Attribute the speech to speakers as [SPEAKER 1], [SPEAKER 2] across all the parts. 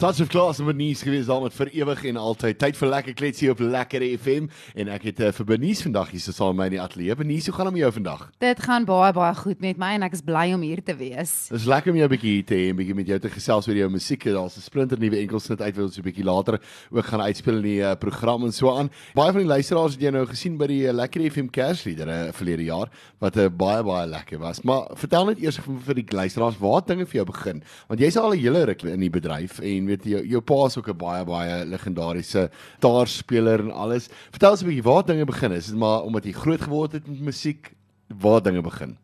[SPEAKER 1] Touch of Class met Nies gewees daar met vir ewig en altyd. Tyd vir lekker kletsie op Lekker FM en ek het uh, vir Benies vandag hier so saam met my in die ateljee. Benies, hoe gaan dit met jou vandag?
[SPEAKER 2] Dit gaan baie baie goed met my en ek is bly om hier te wees.
[SPEAKER 1] Dis lekker om jou 'n bietjie hier te hê en bietjie met jou te gesels oor jou musiek. Daar's 'n splinter nuwe enkelsnit uit wat ons 'n bietjie later ook gaan uitspeel in die uh, program en so aan. Baie van die luisteraars het jou nou gesien by die uh, Lekker FM Kersliedere uh, verlede jaar wat uh, baie baie lekker was. Maar vertel net eers vir, vir die luisteraars waar dinge vir jou begin, want jy's al 'n hele ruk in die bedryf en weet jou jou pa is ook 'n baie baie legendariese gitaarspeler en alles. Vertel ons 'n bietjie waar dinge begin. Is dit maar omdat jy groot geword het met musiek? Waar dinge begin?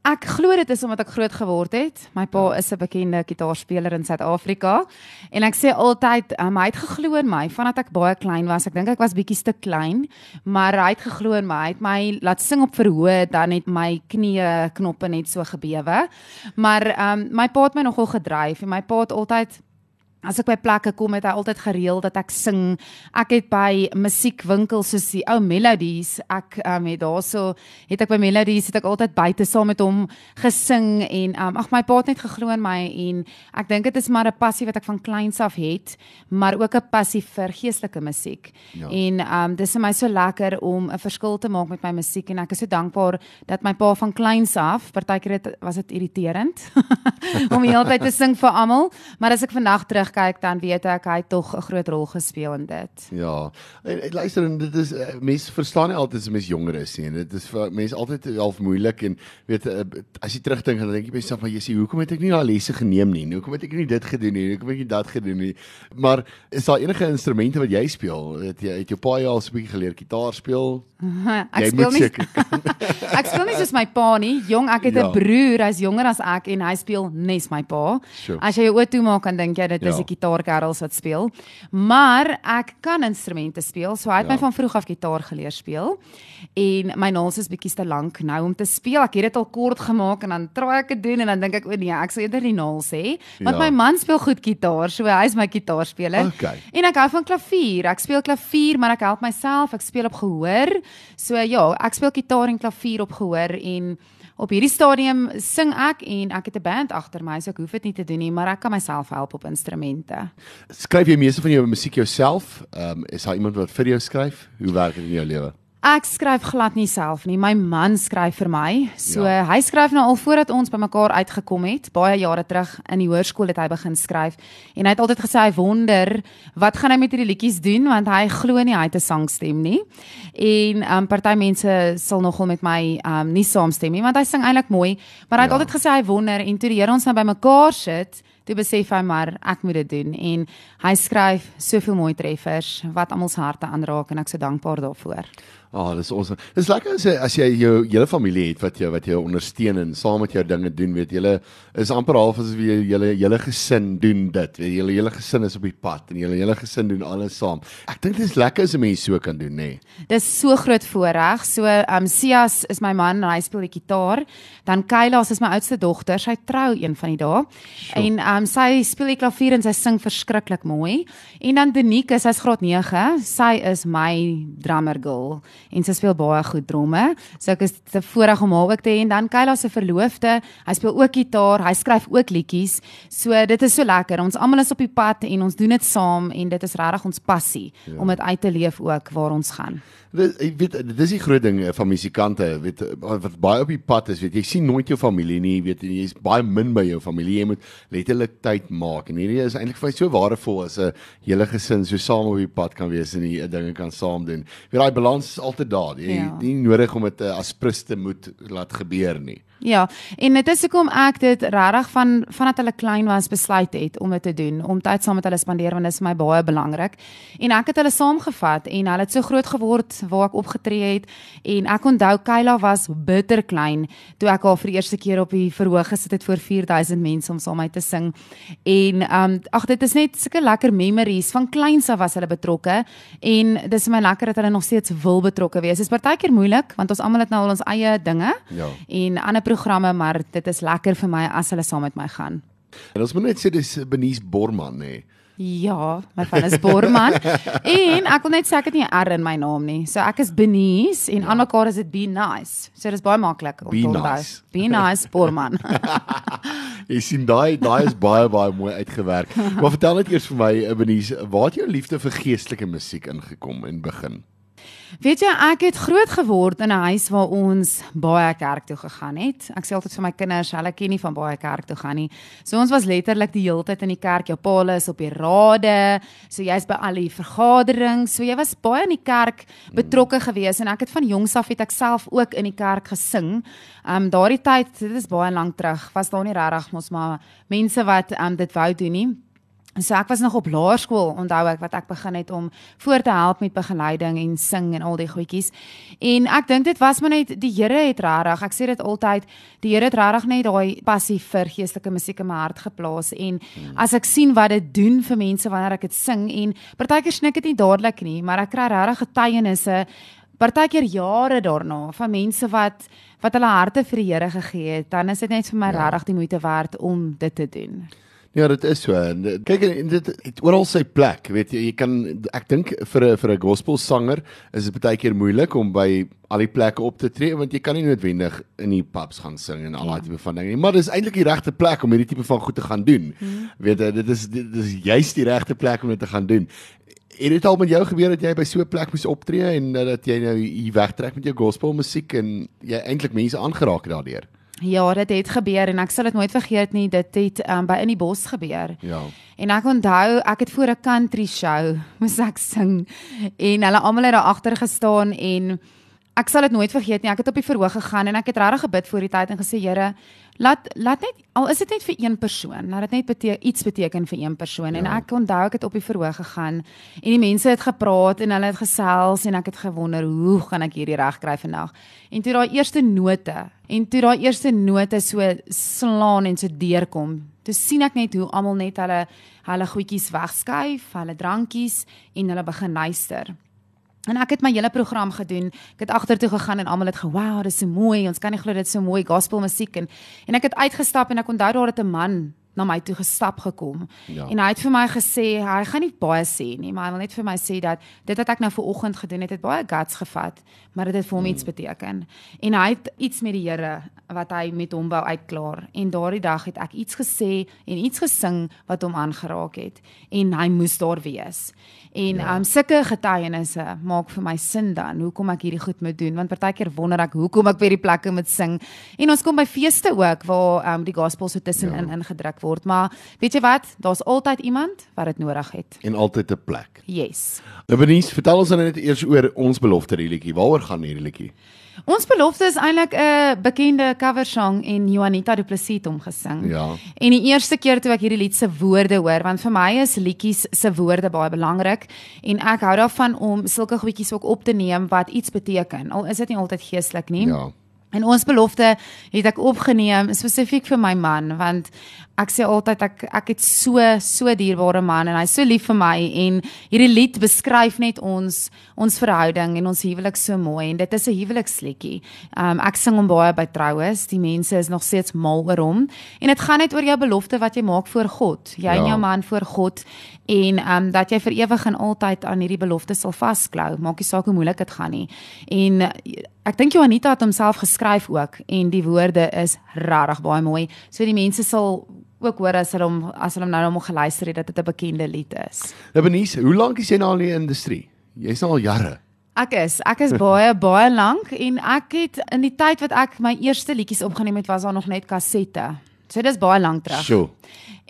[SPEAKER 2] Ek glo dit is omdat ek groot geword het. My pa is 'n bekende gitaarspeler in Suid-Afrika en ek sê altyd um, hy het geglo in my vandat ek baie klein was. Ek dink ek was bietjie te klein, maar hy het geglo in my. Hy het my laat sing op verhoog, dan het my knie knoppe net so gebewe. Maar um, my pa het my nogal gedryf en my pa het altyd As ek by plekke kom het hy altyd gereël dat ek sing. Ek het by musiekwinkels soos die ou Melodies, ek um, het daarso het ek by Melodies het ek altyd buite saam met hom gesing en um, ag my pa het net geglo in my en ek dink dit is maar 'n passie wat ek van kleins af het, maar ook 'n passie vir geestelike musiek. Ja. En um dis vir my so lekker om 'n verskil te maak met my musiek en ek is so dankbaar dat my pa van kleins af, partykeer was dit irriterend om die hele tyd te sing vir almal, maar as ek vandag terug terugkyk dan weet ek hy het tog 'n groot rol gespeel in dit.
[SPEAKER 1] Ja. En, en luister en dit is uh, mense verstaan nie altyd as mense jonger is nie. Dit is vir mense altyd half moeilik en weet uh, as jy terugdink dan dink jy by jouself maar jy sê hoekom het ek nie al lesse geneem nie? Hoekom het ek nie dit gedoen nie? Hoekom het ek dat gedoen nie? Maar is daar enige instrumente wat jy speel? Het jy het jou pa al so 'n bietjie geleer gitaar speel?
[SPEAKER 2] ek jy speel nie. ek speel nie soos my pa nie. Jong, ek het 'n ja. broer, hy's jonger as ek en hy speel nes my pa. Sure. As jy jou oë toemaak dan dink jy dit ja. is 'n gitaarkerels wat speel. Maar ek kan instrumente speel. So hy het ja. my van vroeg af gitaar geleer speel. En my naels is bietjie te lank nou om te speel. Ek het dit al kort gemaak en dan traai ek dit doen en dan dink ek o nee, ek sal eerder die naels hê. Want ja. my man speel goed gitaar, so hy is my gitaarspeler.
[SPEAKER 1] Okay.
[SPEAKER 2] En ek hou van klavier. Ek speel klavier, maar ek help myself. Ek speel op gehoor. So ja, ek speel gitaar en klavier op gehoor en op hierdie stadium sing ek en ek het 'n band agter my, so ek hoef dit nie te doen nie, maar ek kan myself help op instrumente.
[SPEAKER 1] Skryf jy meeste van jou musiek jouself? Ehm um, is daar iemand wat vir jou skryf? Hoe werk dit in jou lewe?
[SPEAKER 2] Ek skryf glad nie self nie. My man skryf vir my. So ja. hy skryf nou al voordat ons bymekaar uitgekom het. Baie jare terug in die hoërskool het hy begin skryf en hy het altyd gesê hy wonder wat gaan hy met hierdie liedjies doen want hy glo nie hy het 'n sangstem nie. En um party mense sal nogal met my um nie saamstem nie want hy sing eintlik mooi, maar hy het ja. altyd gesê hy wonder en toe die Here ons nou bymekaar sit Toe besef hy maar ek moet dit doen en hy skryf soveel mooi treffers wat almal se harte aanraak en ek is so dankbaar daarvoor.
[SPEAKER 1] Ah, oh, dis awesome. Dis lekker as jy as jy jou hele familie het wat jou wat jou ondersteun en saam met jou dinge doen, weet jy, is amper half as wie julle hele gesin doen dit. Weet jy, julle hele gesin is op die pad en julle hele gesin doen alles saam. Ek dink dit is lekker as 'n mens so kan doen, nê. Nee.
[SPEAKER 2] Dis so groot voorreg. So, um Sias is my man en hy speel die gitaar. Dan Kayla is my oudste dogter. Sy trou een van die dae. Sure. En um sy speel die klavier en sy sing verskriklik mooi. En dan Denique, sy's graad 9. Sy is my drummer girl en sy speel baie goed dromme. So ek is te voorreg om haar ook te hê en dan Kayla se verloofde, hy speel ook gitaar, hy skryf ook liedjies. So dit is so lekker. Ons almal is op die pad en ons doen dit saam en dit is regtig ons passie ja. om dit uit te leef ook waar ons gaan.
[SPEAKER 1] Dit ek weet dit is die groot ding eh, van musikante, weet wat baie op die pad is, weet jy sien nooit jou familie nie, weet jy jy's baie min by jou familie. Jy moet letterlik tyd maak en hierdie is eintlik vir my so waardevol as 'n hele gesin so saam op die pad kan wees en die dinge kan saam doen. Weet daai balans is altyd daar. Jy ja. nie nodig om dit eh, as priste moet laat gebeur nie.
[SPEAKER 2] Ja, en dit is hoekom ek dit regtig van vandat hulle klein was besluit het om dit te doen, om tyd saam met hulle spandeer want dit is vir my baie belangrik. En ek het hulle saamgevat en hulle het so groot geword waar ek opgetree het en ek onthou Kayla was bitter klein toe ek haar vir die eerste keer op die verhoog gesit het voor 4000 mense om saam met my te sing. En ehm um, ag dit is net sulke lekker memories van kleins af was hulle betrokke en dis vir my lekker dat hulle nog steeds wil betrokke wees. Dit is partykeer moeilik want ons almal het nou al ons eie dinge. Ja. En ander programme, maar dit is lekker vir my as hulle saam met my gaan.
[SPEAKER 1] En ons moet net sê dis Benies Borman nê.
[SPEAKER 2] Ja, my van is Borman. en ek wil net sê ek het nie 'n R in my naam nie. So ek is Benies en aan mekaar is dit Be Nice. So dis baie maklik om te onthou.
[SPEAKER 1] Nice.
[SPEAKER 2] Be Nice Borman.
[SPEAKER 1] Jy sien daai daai is baie baie mooi uitgewerk. Maar vertel net eers vir my, Benies, waar het jou liefde vir geestelike musiek ingekom in begin?
[SPEAKER 2] Weet jy, ek het groot geword in 'n huis waar ons baie kerk toe gegaan het. Ek sê altyd vir my kinders, hulle ken nie van baie kerk toe gaan nie. So ons was letterlik die hele tyd in die kerk. Jou pa is op die rade, so jy's by al die vergaderings. So jy was baie in die kerk betrokke gewees en ek het van jongs af het ek self ook in die kerk gesing. Um daardie tyd, dit is baie lank terug, was daar nie regtig mos maar mense wat um dit wou doen nie. So ek was nog op laerskool, onthou ek wat ek begin het om voor te help met begeleiding en sing en al die goedjies. En ek dink dit was maar net die Here het regtig, ek sê dit altyd, die Here het regtig net daai passie vir geestelike musiek in my hart geplaas en hmm. as ek sien wat dit doen vir mense wanneer ek dit sing en partykeer snik dit nie dadelik nie, maar ek kry regtig getuienisse partykeer jare daarna van mense wat wat hulle harte vir die Here gegee het, dan is dit net vir my ja. regtig die moeite werd om dit te doen.
[SPEAKER 1] Ja, dit is so. En kyk en dit het oral sy plek, weet jy, jy kan ek dink vir 'n vir 'n gospelsanger is dit baie keer moeilik om by al die plekke op te tree want jy kan nie noodwendig in die pubs gaan sing en al daai tipe van dinge nie, maar dis eintlik die regte plek om hierdie tipe van goed te gaan doen. Hmm. Weet jy, dit is dit is juist die regte plek om dit te gaan doen. Het dit al met jou gebeur dat jy by so 'n plek moes optree en dat jy nou hier wegtrek met jou gospelmusiek en jy eintlik mense aangeraak het daardeur?
[SPEAKER 2] Ja, dit het gebeur en ek sal dit nooit vergeet nie. Dit het um, by in die bos gebeur.
[SPEAKER 1] Ja.
[SPEAKER 2] En ek onthou, ek het voor 'n country show moes ek sing en hulle almal het daar agter gestaan en ek sal dit nooit vergeet nie. Ek het op die verhoog gegaan en ek het regtig gebid voor die tyd en gesê, Here, laat laat net al is dit net vir een persoon, laat dit net beteken iets beteken vir een persoon. Ja. En ek onthou ek het op die verhoog gegaan en die mense het gepraat en hulle het gesels en ek het gewonder, hoe gaan ek hierdie reg kry vandag? En toe daai eerste note en toe daai eerste note so slaan en so deurkom, toe sien ek net hoe almal net hulle hulle goedjies wegskuif, hulle drankies en hulle begin luister. En ek het my hele program gedoen. Ek het agtertoe gegaan en almal het ge-wow, dis so mooi. Ons kan nie glo dit is so mooi gospel musiek en en ek het uitgestap en ek onthou daar het 'n man na my toe gestap gekom. Ja. En hy het vir my gesê hy gaan nie baie sê nie, maar hy wil net vir my sê dat dit wat ek nou ver oggend gedoen het, het baie guts gevat, maar dit het vir hom hmm. iets beteken. En hy het iets met die Here wat hy met hom wou uitklaar. En daardie dag het ek iets gesê en iets gesing wat hom aangeraak het en hy moes daar wees. En ja. um sulke getuienisse maak vir my sin dan hoekom ek hierdie goed moet doen want partykeer wonder ek hoekom ek by hierdie plekke moet sing. En ons kom by feeste ook waar um die gospel so tussenin ja. ingedruk word, maar weet jy wat? Daar's altyd iemand wat dit nodig het.
[SPEAKER 1] En altyd 'n plek.
[SPEAKER 2] Yes.
[SPEAKER 1] Nou Benies, vertel ons dan net eers oor ons belofte liedjie. Waaroor gaan hierdie liedjie?
[SPEAKER 2] Ons belofte is eintlik 'n bekende cover song en Juanita Du Plessis het hom gesing.
[SPEAKER 1] Ja.
[SPEAKER 2] En die eerste keer toe ek hierdie lied se woorde hoor, want vir my is liedjies se woorde baie belangrik en ek hou daarvan om sulke goedjies ook op te neem wat iets beteken. Al is dit nie altyd geestelik nie.
[SPEAKER 1] Ja.
[SPEAKER 2] En ons belofte het ek opgeneem spesifiek vir my man want ek sê altyd ek ek het so so dierbare man en hy's so lief vir my en hierdie lied beskryf net ons ons verhouding en ons huwelik so mooi en dit is 'n huweliksliedjie. Um ek sing hom baie by troues. Die mense is nog steeds mal oor hom en dit gaan net oor jou belofte wat jy maak voor God. Jy ja. en jou man voor God en um dat jy vir ewig en altyd aan hierdie belofte sal vasklou. Maak nie saak hoe moeilik dit gaan nie. En ek dink Juanita het homself geskryf ook en die woorde is regtig baie mooi. So die mense sal ook hoor as hulle hom as hulle hom nou nog geluister het dat dit 'n bekende lied is.
[SPEAKER 1] Nou Benice, hoe lank is jy nou al in die industrie? Jy's al jare.
[SPEAKER 2] Ek is, ek is baie baie lank en ek het in die tyd wat ek my eerste liedjies opgeneem het, was daar nog net kassette. So dis baie lank terug.
[SPEAKER 1] Sjoe.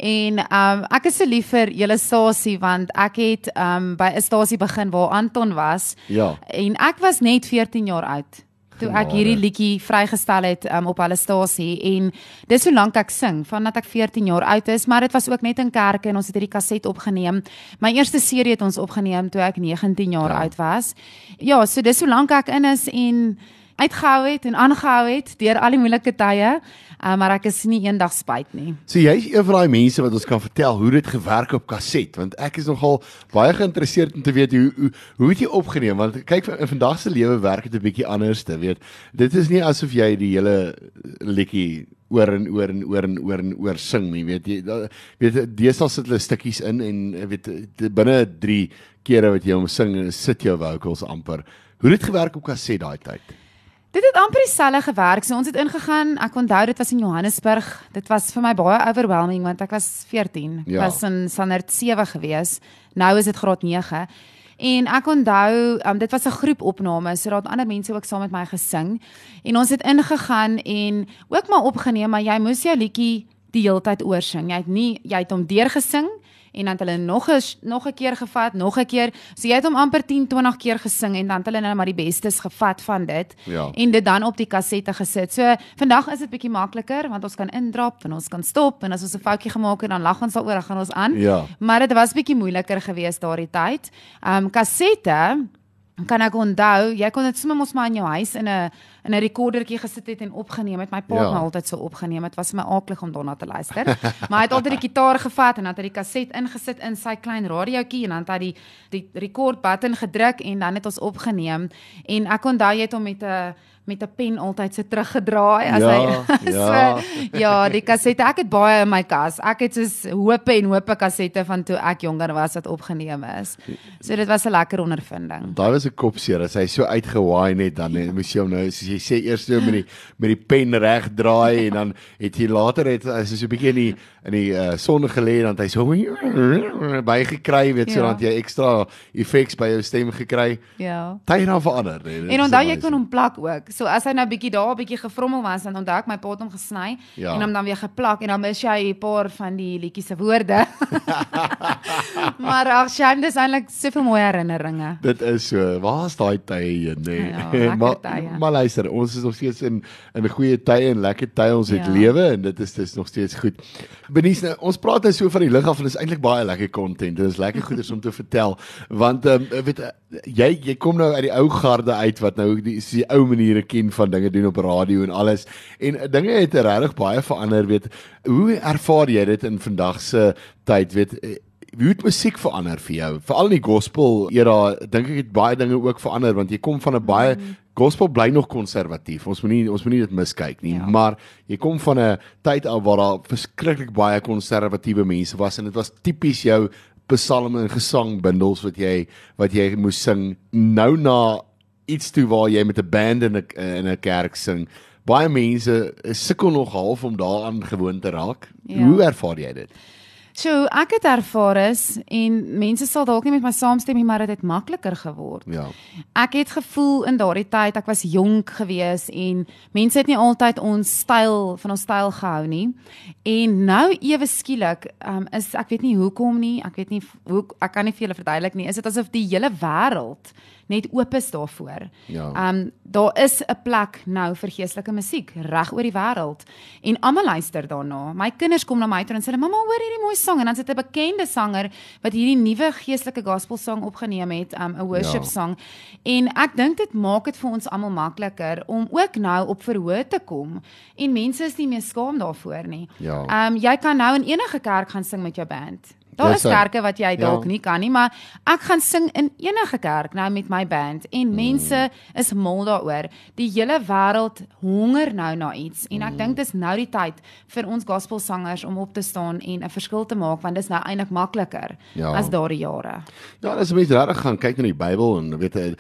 [SPEAKER 2] En ehm um, ek is so lief vir julle stasie want ek het ehm um, by 'n stasie begin waar Anton was.
[SPEAKER 1] Ja.
[SPEAKER 2] En ek was net 14 jaar oud toe ek hierdie liedjie vrygestel het um, op hulle stasie en dis hoe lank ek sing vandat ek 14 jaar oud is maar dit was ook net in kerke en ons het hierdie kaset opgeneem my eerste serie het ons opgeneem toe ek 19 jaar ja. oud was ja so dis hoe lank ek in is en uitgehou het en aangehou het deur al die moeilike tye. Uh, maar ek is nie eendag spyt nie.
[SPEAKER 1] So jy's een van daai mense wat ons kan vertel hoe dit gewerk op kaset want ek is nogal baie geïnteresseerd om te weet hoe hoe hoe het jy opgeneem want kyk in vandag se lewe werk dit 'n bietjie anders te weet. Dit is nie asof jy die hele liedjie oor en oor en oor en oor en oor sing nie weet jy da- weet deesdae sit hulle stukkies in en weet binne 3 kere wat jy hom sing sit jou vocals amper hoe het dit gewerk op kaset daai tyd
[SPEAKER 2] Dit het amper dieselfde gewerk. So ons het ingegaan. Ek onthou dit was in Johannesburg. Dit was vir my baie overwhelming want ek was 14. Ek
[SPEAKER 1] Ja.
[SPEAKER 2] was in standaard 7 gewees. Nou is dit graad 9. En ek onthou, um, dit was 'n groepopname, so daar het ander mense ook saam met my gesing. En ons het ingegaan en ook maar opgeneem, maar jy moes jou liedjie die hele tyd oorsing. Jy het nie jy het hom deurgesing en dan het hulle nog 'n nog 'n keer gevat, nog 'n keer. So jy het hom amper 10, 20 keer gesing en dan het hulle nou maar die bestes gevat van dit
[SPEAKER 1] Ja.
[SPEAKER 2] en dit dan op die kassette gesit. So vandag is dit bietjie makliker want ons kan indrap en ons kan stop en as ons 'n foutjie gemaak het dan lag ons daaroor, dan gaan ons aan.
[SPEAKER 1] Ja.
[SPEAKER 2] Maar dit was bietjie moeiliker geweest daardie tyd. Ehm um, kassette kan ek onthou, jy kon dit sommer mos maar in jou huis in 'n in 'n rekordertjie gesit het en opgeneem het. My pa het
[SPEAKER 1] Ja.
[SPEAKER 2] my altyd so opgeneem. Dit was my aaklig om daarna te luister. maar hy het altyd die gitaar gevat en dan het hy die kaset ingesit in sy klein radiootjie en dan het hy die die record button gedruk en dan het ons opgeneem. En ek onthou jy het hom met 'n met 'n pen altyd so teruggedraai as
[SPEAKER 1] Ja,
[SPEAKER 2] hy
[SPEAKER 1] ja.
[SPEAKER 2] so ja, die kassette. Ek het baie in my kas. Ek het soos hope en hope kassette van toe ek jonger was wat opgeneem is. So dit was 'n lekker ondervinding.
[SPEAKER 1] Daai was 'n kopseer as hy so uitgewaai net dan moes jy hom nou soos jy sê eers so met die met die pen reg draai en dan het jy later het as hy so 'n bietjie in die in die uh, son gelê en dan het hy so bygekry weet so
[SPEAKER 2] Ja.
[SPEAKER 1] dan het jy ekstra effeks by jou stem gekry.
[SPEAKER 2] Ja.
[SPEAKER 1] Tyd dan verander. Nee, dit
[SPEAKER 2] En onthou jy kon hom plak ook. So as hy nou bietjie daar bietjie gefrommel was, dan onthou ek my pa het hom gesny
[SPEAKER 1] Ja.
[SPEAKER 2] en hom dan weer geplak en dan mis jy 'n paar van die liedjies se woorde. maar ag, shame, dis eintlik soveel mooi herinneringe.
[SPEAKER 1] Dit is so. Waar's daai tye heen, nê?
[SPEAKER 2] Ja, lekker
[SPEAKER 1] maar
[SPEAKER 2] tye.
[SPEAKER 1] maar luister, ons is nog steeds in in goeie tye en lekker tye ons het
[SPEAKER 2] Ja.
[SPEAKER 1] lewe en dit is dis nog steeds goed. Benies nou, ons praat nou so van die lig af en dit is eintlik baie lekker content. Dit is lekker goeders om te vertel want ehm um, weet eh, jy jy kom nou uit die ou garde uit wat nou die, die ou maniere ken van dinge doen op radio en alles en eh, dinge het regtig baie verander weet. Hoe ervaar jy dit in vandag se tyd weet eh, Hoe het musiek verander vir jou? Veral in die gospel era, dink ek het baie dinge ook verander want jy kom van 'n baie gospel bly nog konservatief. Ons moenie ons moenie dit miskyk nie,
[SPEAKER 2] Ja.
[SPEAKER 1] maar jy kom van 'n tyd af waar daar verskriklik baie konservatiewe mense was en dit was tipies jou psalme en gesangbundels wat jy wat jy moes sing nou na iets toe waar jy met 'n band in 'n in 'n kerk sing. Baie mense sukkel nog half om daaraan gewoon te raak.
[SPEAKER 2] Ja.
[SPEAKER 1] Hoe ervaar jy dit?
[SPEAKER 2] So ek het ervaar is en mense sal dalk nie met my saamstem nie, maar dit het makliker geword.
[SPEAKER 1] Ja.
[SPEAKER 2] Ek het gevoel in daardie tyd ek was jonk gewees en mense het nie altyd ons styl van ons styl gehou nie. En nou ewe skielik um, is ek weet nie hoekom nie, ek weet nie hoe ek kan nie vir julle verduidelik nie. Is dit asof die hele wêreld net oop is daarvoor.
[SPEAKER 1] Ja.
[SPEAKER 2] Um daar is 'n plek nou vir geestelike musiek reg oor die wêreld en almal luister daarna. My kinders kom na my toe en sê: "Mamma, hoor hierdie mooi sang." En dan sit 'n bekende sanger wat hierdie nuwe geestelike gospelsang opgeneem het, um 'n worship
[SPEAKER 1] Ja.
[SPEAKER 2] song. En ek dink dit maak dit vir ons almal makliker om ook nou op verhoor te kom en mense is nie meer skaam daarvoor nie.
[SPEAKER 1] Ja.
[SPEAKER 2] Um jy kan nou in enige kerk gaan sing met jou band. Daar
[SPEAKER 1] Ja,
[SPEAKER 2] is kerke wat jy dalk
[SPEAKER 1] Ja.
[SPEAKER 2] nie kan nie, maar ek gaan sing in enige kerk nou met my band
[SPEAKER 1] Mm.
[SPEAKER 2] en mense is mal daaroor. Die hele wêreld honger nou na iets en
[SPEAKER 1] Mm.
[SPEAKER 2] ek dink dis nou die tyd vir ons gospelsangers om op te staan en 'n verskil te maak want dis nou eintlik makliker
[SPEAKER 1] Ja.
[SPEAKER 2] as daardie jare.
[SPEAKER 1] Ja, as jy mens regtig gaan kyk na die Bybel en weet jy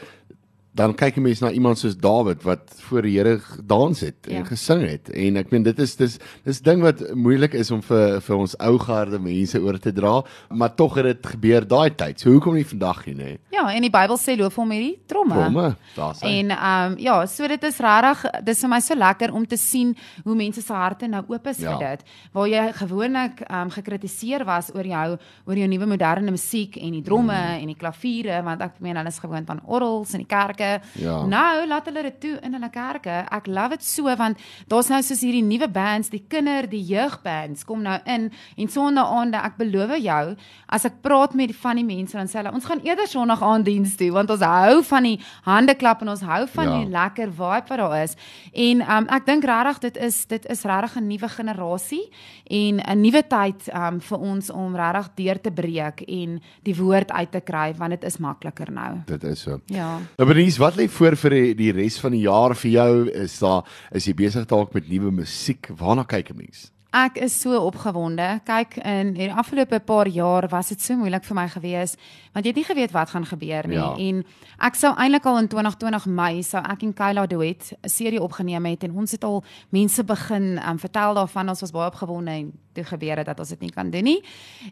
[SPEAKER 1] dan kyk jy mens na iemand soos Dawid wat voor die Here gedans het en
[SPEAKER 2] Ja.
[SPEAKER 1] gesing het en ek meen dit is dis dis ding wat moeilik is om vir vir ons ou garde mense oor te dra, maar tog het dit gebeur daai tyd. So hoekom nie vandag nie, nê?
[SPEAKER 2] Ja, en die Bybel sê loof hom hierdie tromme.
[SPEAKER 1] Tromme, daar's.
[SPEAKER 2] En ehm um, ja, so dit is regtig dis vir my so lekker om te sien hoe mense se harte nou oop is
[SPEAKER 1] Ja.
[SPEAKER 2] vir dit. Waar jy gewoonlik ehm um, gekritiseer was oor jou oor jou nuwe moderne musiek en die dromme
[SPEAKER 1] Mm.
[SPEAKER 2] en die klaviere want ek meen hulle is gewoond aan orgels in die kerke.
[SPEAKER 1] Ja.
[SPEAKER 2] Nou laat hulle dit toe in hulle kerke. Ek love dit so want daar's nou soos hierdie nuwe bands, die kinder, die jeugbands kom nou in en sonnaande ek beloof jou, as ek praat met van die mense dan sê hulle ons gaan eerder sonnaand aan diens toe want ons hou van die hande klap en ons hou van
[SPEAKER 1] Ja.
[SPEAKER 2] die lekker vibe wat daar is. En um, ek dink regtig dit is dit is regtig 'n nuwe generasie en 'n nuwe tyd um, vir ons om regtig deur te breek en die woord uit te kry want dit is makliker nou.
[SPEAKER 1] Dit is so.
[SPEAKER 2] Ja.
[SPEAKER 1] Nou Bernice, Bernice, wat lê voor vir die, die res van die jaar vir jou? Is daar is jy besig dalk met nuwe musiek? Waarna kyk 'n mens?
[SPEAKER 2] Ek is so opgewonde. Kyk, in die afgelope paar jaar was dit so moeilik vir my gewees want jy het nie geweet wat gaan gebeur nie.
[SPEAKER 1] Ja.
[SPEAKER 2] En ek sou eintlik al in 2020 Mei sou ek en Kyla Duet 'n serie opgeneem het en ons het al mense begin um, vertel daarvan ons was baie opgewonde en toe gebeur dit dat ons dit nie kan doen nie.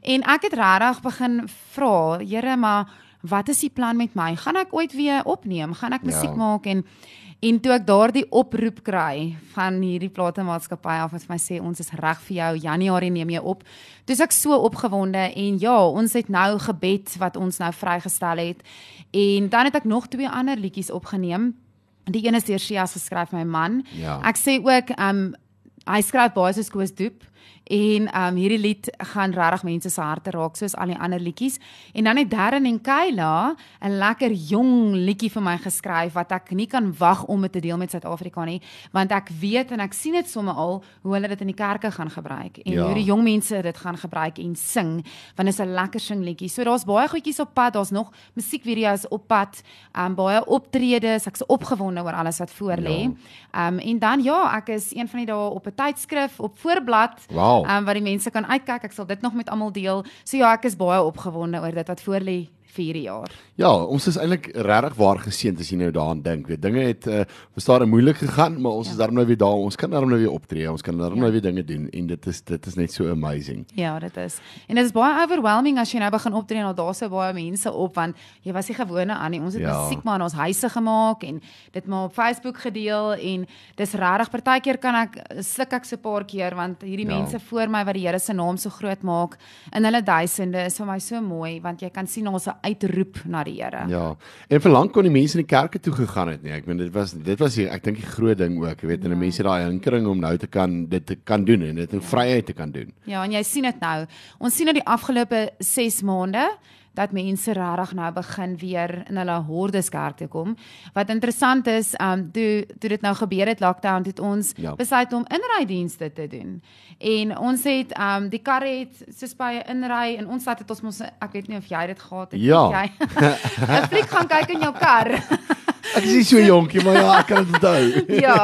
[SPEAKER 2] En ek het regtig begin vra, Here, maar wat is die plan met my? Gaan ek ooit weer opneem? Gaan ek musiek
[SPEAKER 1] Ja.
[SPEAKER 2] maak en En toe ek daardie oproep kry van hierdie platemaatskappy af wat vir my sê ons is reg vir jou Januarie neem jy op. Dis ek so opgewonde en ja, ons het nou gebed wat ons nou vrygestel het. En dan het ek nog twee ander liedjies opgeneem. Die een is deur Shias geskryf my man.
[SPEAKER 1] Ja.
[SPEAKER 2] Ek sê ook um hy skryf baie soos Koos Doep en um hierdie lied gaan regtig mense se harte raak soos al die ander liedjies. En dan het Darren en Kayla 'n lekker jong liedjie vir my geskryf wat ek nie kan wag om dit te deel met Suid-Afrika nie, want ek weet en ek sien dit sommer al hoe hulle dit in die kerke gaan gebruik en
[SPEAKER 1] Ja.
[SPEAKER 2] hoe die jong mense dit gaan gebruik en sing, want dit is 'n lekker sing liedjie. So daar's baie goedjies op pad, daar's nog musiekvideo's op pad, um baie optredes, ek's opgewonde oor alles wat voor lê. Um en dan ja, ek is een van die dae op 'n tydskrif op voorblad
[SPEAKER 1] Wow.
[SPEAKER 2] um, wat die mense kan uitkyk. Ek sal dit nog met almal deel. So ja, ek is baie opgewonde oor dit wat voor lê vir hierdie jaar.
[SPEAKER 1] Ja, ons is eintlik regtig waar geseënd as jy nou daaraan dink. Weet, dinge het uh, was daar moeilik gegaan, maar ons
[SPEAKER 2] Ja.
[SPEAKER 1] is daarom nou weer daar. Ons kan daarom nou weer optree. Ons kan daarom
[SPEAKER 2] Ja.
[SPEAKER 1] nou weer dinge doen en dit is dit is net so amazing.
[SPEAKER 2] Ja, dit is. En dit is baie overwhelming as jy nou begin optree en al daar so baie mense op want jy was nie gewone aan nie. Ons het
[SPEAKER 1] Ja.
[SPEAKER 2] musiek maar in ons huise gemaak en dit maar op Facebook gedeel en dis regtig partykeer kan ek sluk ek so 'n paar keer want hierdie
[SPEAKER 1] Ja.
[SPEAKER 2] mense voor my wat die Here se naam so groot maak in hulle duisende is vir my so mooi want jy kan sien ons uitroep na die Here.
[SPEAKER 1] Ja. En vir lank kon die mense in die kerke toe gegaan het nie. Ek meen dit was dit was die, ek dink die groot ding ook, jy weet, en die mense daai hinkering om nou te kan dit te kan doen en dit in vryheid te kan doen.
[SPEAKER 2] Ja, en jy sien dit nou. Ons sien nou die afgelope 6 maande dat mense regtig nou begin weer in hulle hordes kerk toe kom. Wat interessant is, um toe toe dit nou gebeur het lockdown het ons
[SPEAKER 1] Ja.
[SPEAKER 2] besluit om inrydienste te doen. En ons het um die karre het soos by 'n inry en ons dit ons mos ek weet nie of jy dit gehad het
[SPEAKER 1] Ja.
[SPEAKER 2] nie, jy. 'n Fliek gaan kyk in jou kar.
[SPEAKER 1] Ek is nie so jonkie, maar ja, ek kan dit onthou.
[SPEAKER 2] ja.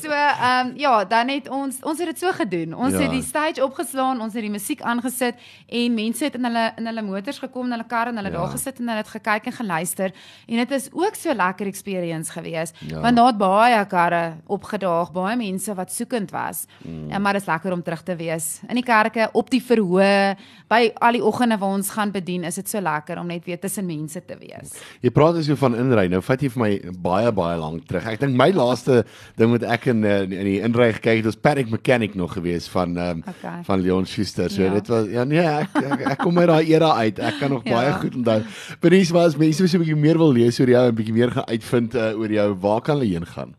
[SPEAKER 2] So ehm um, ja, dan het ons ons het dit so gedoen. Ons
[SPEAKER 1] Ja.
[SPEAKER 2] het die stage opgeslaan, ons het die musiek aangesit en mense het in hulle in hulle motors gekom, in hulle karre en hulle
[SPEAKER 1] Ja.
[SPEAKER 2] daar gesit en hulle het gekyk en geluister en dit is ook so lekker experience gewees.
[SPEAKER 1] Ja.
[SPEAKER 2] Want daar het baie karre opgedaag, baie mense wat soekend was. Mm. En maar dit is lekker om terug te wees in die kerke, op die verhoë, by al die oggende waar ons gaan bedien, is dit so lekker om net weer tussen mense te wees.
[SPEAKER 1] Jy praat as jy van inry. Nou vat jy vir my baie baie lank terug. Ek dink my laaste ding wat ek in uh, in die inry gekyk het, was Panic Mechanic nog gewees van um,
[SPEAKER 2] Okay.
[SPEAKER 1] van Leon Schuster. So
[SPEAKER 2] Ja.
[SPEAKER 1] dit was ja nee, ek ek, ek kom uit daai era uit. Ek kan nog
[SPEAKER 2] Ja.
[SPEAKER 1] baie goed onthou. Bernice, was mense so 'n bietjie meer wil lees oor jou en bietjie meer gaan uitvind uh, oor jou, waar kan hulle heen gaan?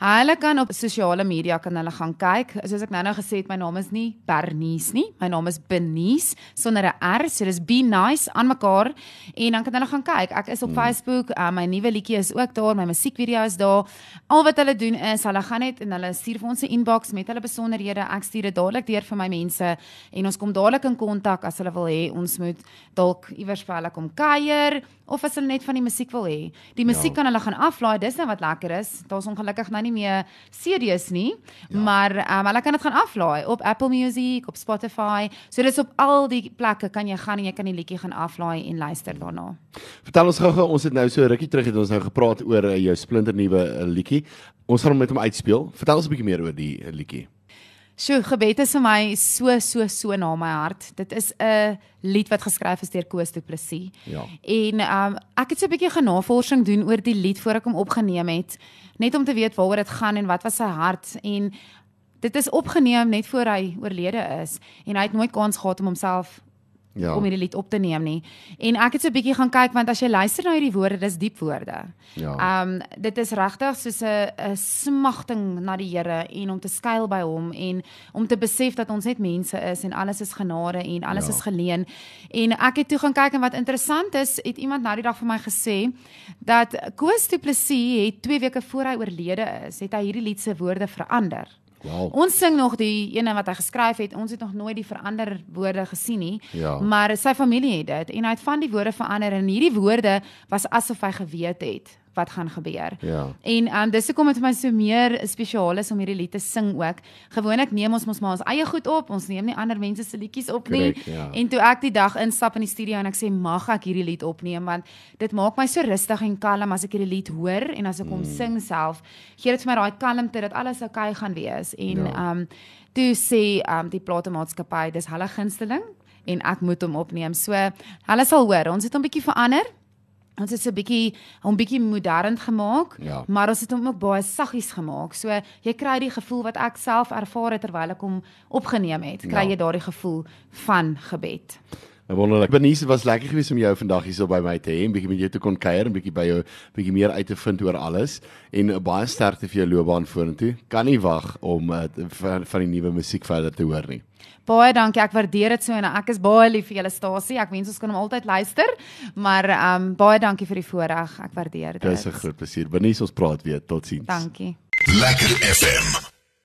[SPEAKER 2] Hulle kan op sosiale media kan hulle gaan kyk. Soos ek nou-nou gesê het, my naam is nie Bernice nie. My naam is Benice sonder 'n R. So dis be nice aan mekaar en dan kan hulle gaan kyk. Ek is op hmm. Facebook. Uh, my nuwe liedjie is ook daar, my musiekvideo is daar. Al wat hulle doen is hulle gaan net en hulle stuur vir ons 'n inbox met hulle besonderhede. Ek stuur dit dadelik deur vir my mense en ons kom dadelik in kontak as hulle wil hê ons moet dalk iewers vir hulle kom kuier of as hulle net van die musiek wil hê. Die musiek
[SPEAKER 1] Ja.
[SPEAKER 2] kan hulle gaan aflaai. Dis nou wat lekker is. Daar's ongelukkig nou nie meer CD's nie, ja. maar um, hulle kan dit gaan aflaai op Apple Music, op Spotify. So dis op al die plekke kan jy gaan en jy kan die liedjie gaan aflaai en luister daarna.
[SPEAKER 1] Vertel ons gou-gou, ons het nou so rukkie terug het ons nou gepraat oor uh, jou splinternuwe uh, liedjie. Ons gaan hom met hom uitspeel. Vertel ons 'n bietjie meer oor die uh, liedjie.
[SPEAKER 2] Sjoe, gebed is vir my so so so na my hart. Dit is 'n lied wat geskryf is deur Koos Du Plessis.
[SPEAKER 1] Ja.
[SPEAKER 2] En um ek het so 'n bietjie genavorsing doen oor die lied voor ek hom opgeneem het, net om te weet waaroor dit gaan en wat was sy hart en dit is opgeneem net voor hy oorlede is en hy het nooit kans gehad om homself
[SPEAKER 1] Ja.
[SPEAKER 2] om hierdie lied op te neem nie. En ek het so 'n bietjie gaan kyk want as jy luister na hierdie woorde, dis diep woorde.
[SPEAKER 1] Ja.
[SPEAKER 2] Um dit is regtig soos 'n 'n smagting na die Here en om te skuil by hom en om te besef dat ons net mense is en alles is genade en alles
[SPEAKER 1] Ja.
[SPEAKER 2] ja. is geleen. En ek het toe gaan kyk en wat interessant is, het iemand nou die dag vir my gesê dat Koos Du Plessis het 2 weke voor hy oorlede is, het hy hierdie lied se woorde verander.
[SPEAKER 1] Wow.
[SPEAKER 2] Ons sing nog die ene wat hy geskryf het. Ons het nog nooit die verander woorde gesien nie.
[SPEAKER 1] Ja.
[SPEAKER 2] Maar sy familie het dit en hy het van die woorde verander en hierdie woorde was asof hy geweet het wat gaan gebeur.
[SPEAKER 1] Ja.
[SPEAKER 2] En um dis hoekom dit vir my so meer spesiaal is om hierdie lied te sing ook. Gewoonlik neem ons mos maar ons eie goed op, ons neem nie ander mense se liedjies op nie.
[SPEAKER 1] Correct, ja.
[SPEAKER 2] En toe ek die dag instap in die studio en ek sê mag ek hierdie lied opneem want dit maak my so rustig en kalm as ek hierdie lied hoor en as ek hom
[SPEAKER 1] Mm.
[SPEAKER 2] sing self, gee dit vir my daai kalmte dat alles oukei okay gaan wees. En
[SPEAKER 1] Ja.
[SPEAKER 2] um toe sê um die platemaatskappy dis hulle gunsteling en ek moet hom opneem. So hulle sal hoor, ons het hom bietjie verander. Ons het so 'n bietjie hom bietjie modern gemaak,
[SPEAKER 1] Ja.
[SPEAKER 2] maar ons het hom ook baie saggies gemaak. So jy kry die gevoel wat ek self ervaar het terwyl ek hom opgeneem het. Kry
[SPEAKER 1] Ja.
[SPEAKER 2] jy daardie gevoel van gebed.
[SPEAKER 1] Wonderlik. Bernice, dit was lekker geweest om jou vandag hier so by my te hê, 'n bietjie met jou te kon kuier, 'n bietjie by jou bietjie meer uit te vind oor alles en uh, baie sterkte vir jou loopbaan vorentoe. Kan nie wag om uh, van, van die nuwe musiek verder te hoor nie.
[SPEAKER 2] Baie dankie. Ek waardeer dit so en ek is baie lief vir julle stasie. Ek wens ons kan hom altyd luister, maar ehm um, baie dankie vir die voorreg. Ek waardeer dit.
[SPEAKER 1] Dis 'n groot plesier. Bernice, ons praat weer. Totsiens.
[SPEAKER 2] Dankie.
[SPEAKER 3] Lekker FM.